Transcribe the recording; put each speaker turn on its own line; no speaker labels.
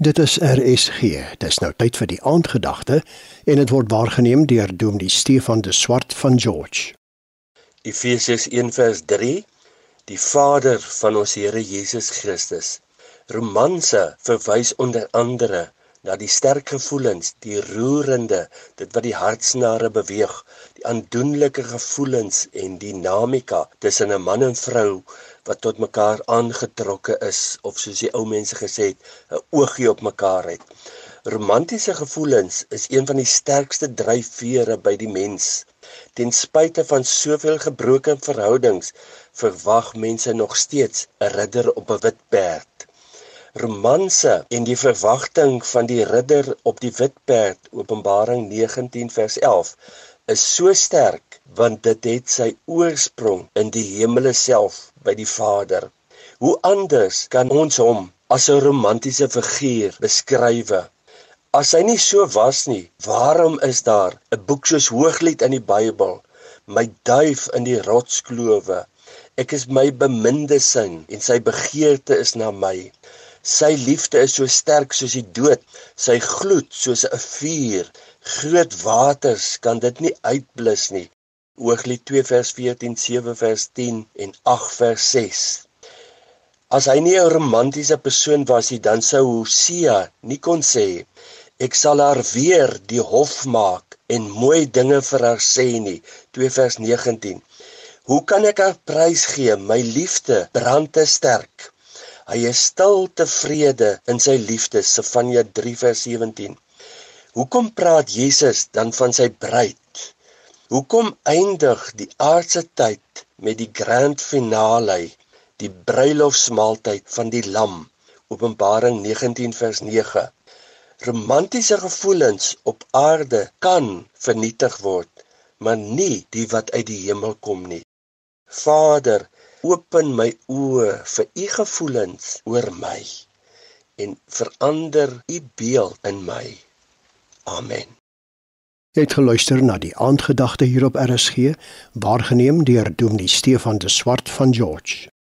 Dit is RSG. Dis nou tyd vir die aandgedagte en dit word waargeneem deur Dominee Stefan de Swart van George.
Efesiërs 1:3 Die Vader van ons Here Jesus Christus. Romanse verwys onder andere na die sterk gevoelens, die roerende, dit wat die hartsnare beweeg, die aandoenlike gevoelens en dinamika tussen 'n man en vrou wat tot mekaar aangetrokke is of soos die ou mense gesê het, 'n oogie op mekaar het. Romantiese gevoelens is een van die sterkste dryfvere by die mens. Ten spyte van soveel gebroke verhoudings, verwag mense nog steeds 'n ridder op 'n wit perd. Romanse en die verwagting van die ridder op die wit perd, Openbaring 19 vers 11, is so sterk want dit het sy oorsprong in die hemele self by die Vader. Hoe anders kan ons hom as 'n romantiese figuur beskryf? As hy nie so was nie, waarom is daar 'n boek soos Hooglied in die Bybel? My duif in die rotsklowe. Ek is my beminde sing en sy begeerte is na my. Sy liefde is so sterk soos die dood, sy gloed soos 'n vuur. Groot waters kan dit nie uitblus nie. Hooglied 2 vers 14, 7 vers 10 en 8 vers 6. As hy nie 'n romantiese persoon was nie, dan sou Hosea nie kon sê ek sal haar weer die hof maak en mooi dinge vir haar sê nie. 2 vers 19. Hoe kan ek haar prys gee? My liefde brand te sterk. Hy is stil tevrede in sy liefde. Sefanja 3 vers 17. Hoekom praat Jesus dan van sy bruid? Hoekom eindig die aardse tyd met die grand finale, die bruilofsmaaltyd van die lam? Openbaring 19 vers 9. Romantiese gevoelens op aarde kan vernietig word, maar nie die wat uit die hemel kom nie. Vader, open my oë vir u gevoelens oor my en verander u beeld in my. Amen.
Jy het geluister na die aandgedagte hier op RSG, waargeneem deur Dominee Stefan de Swart van George.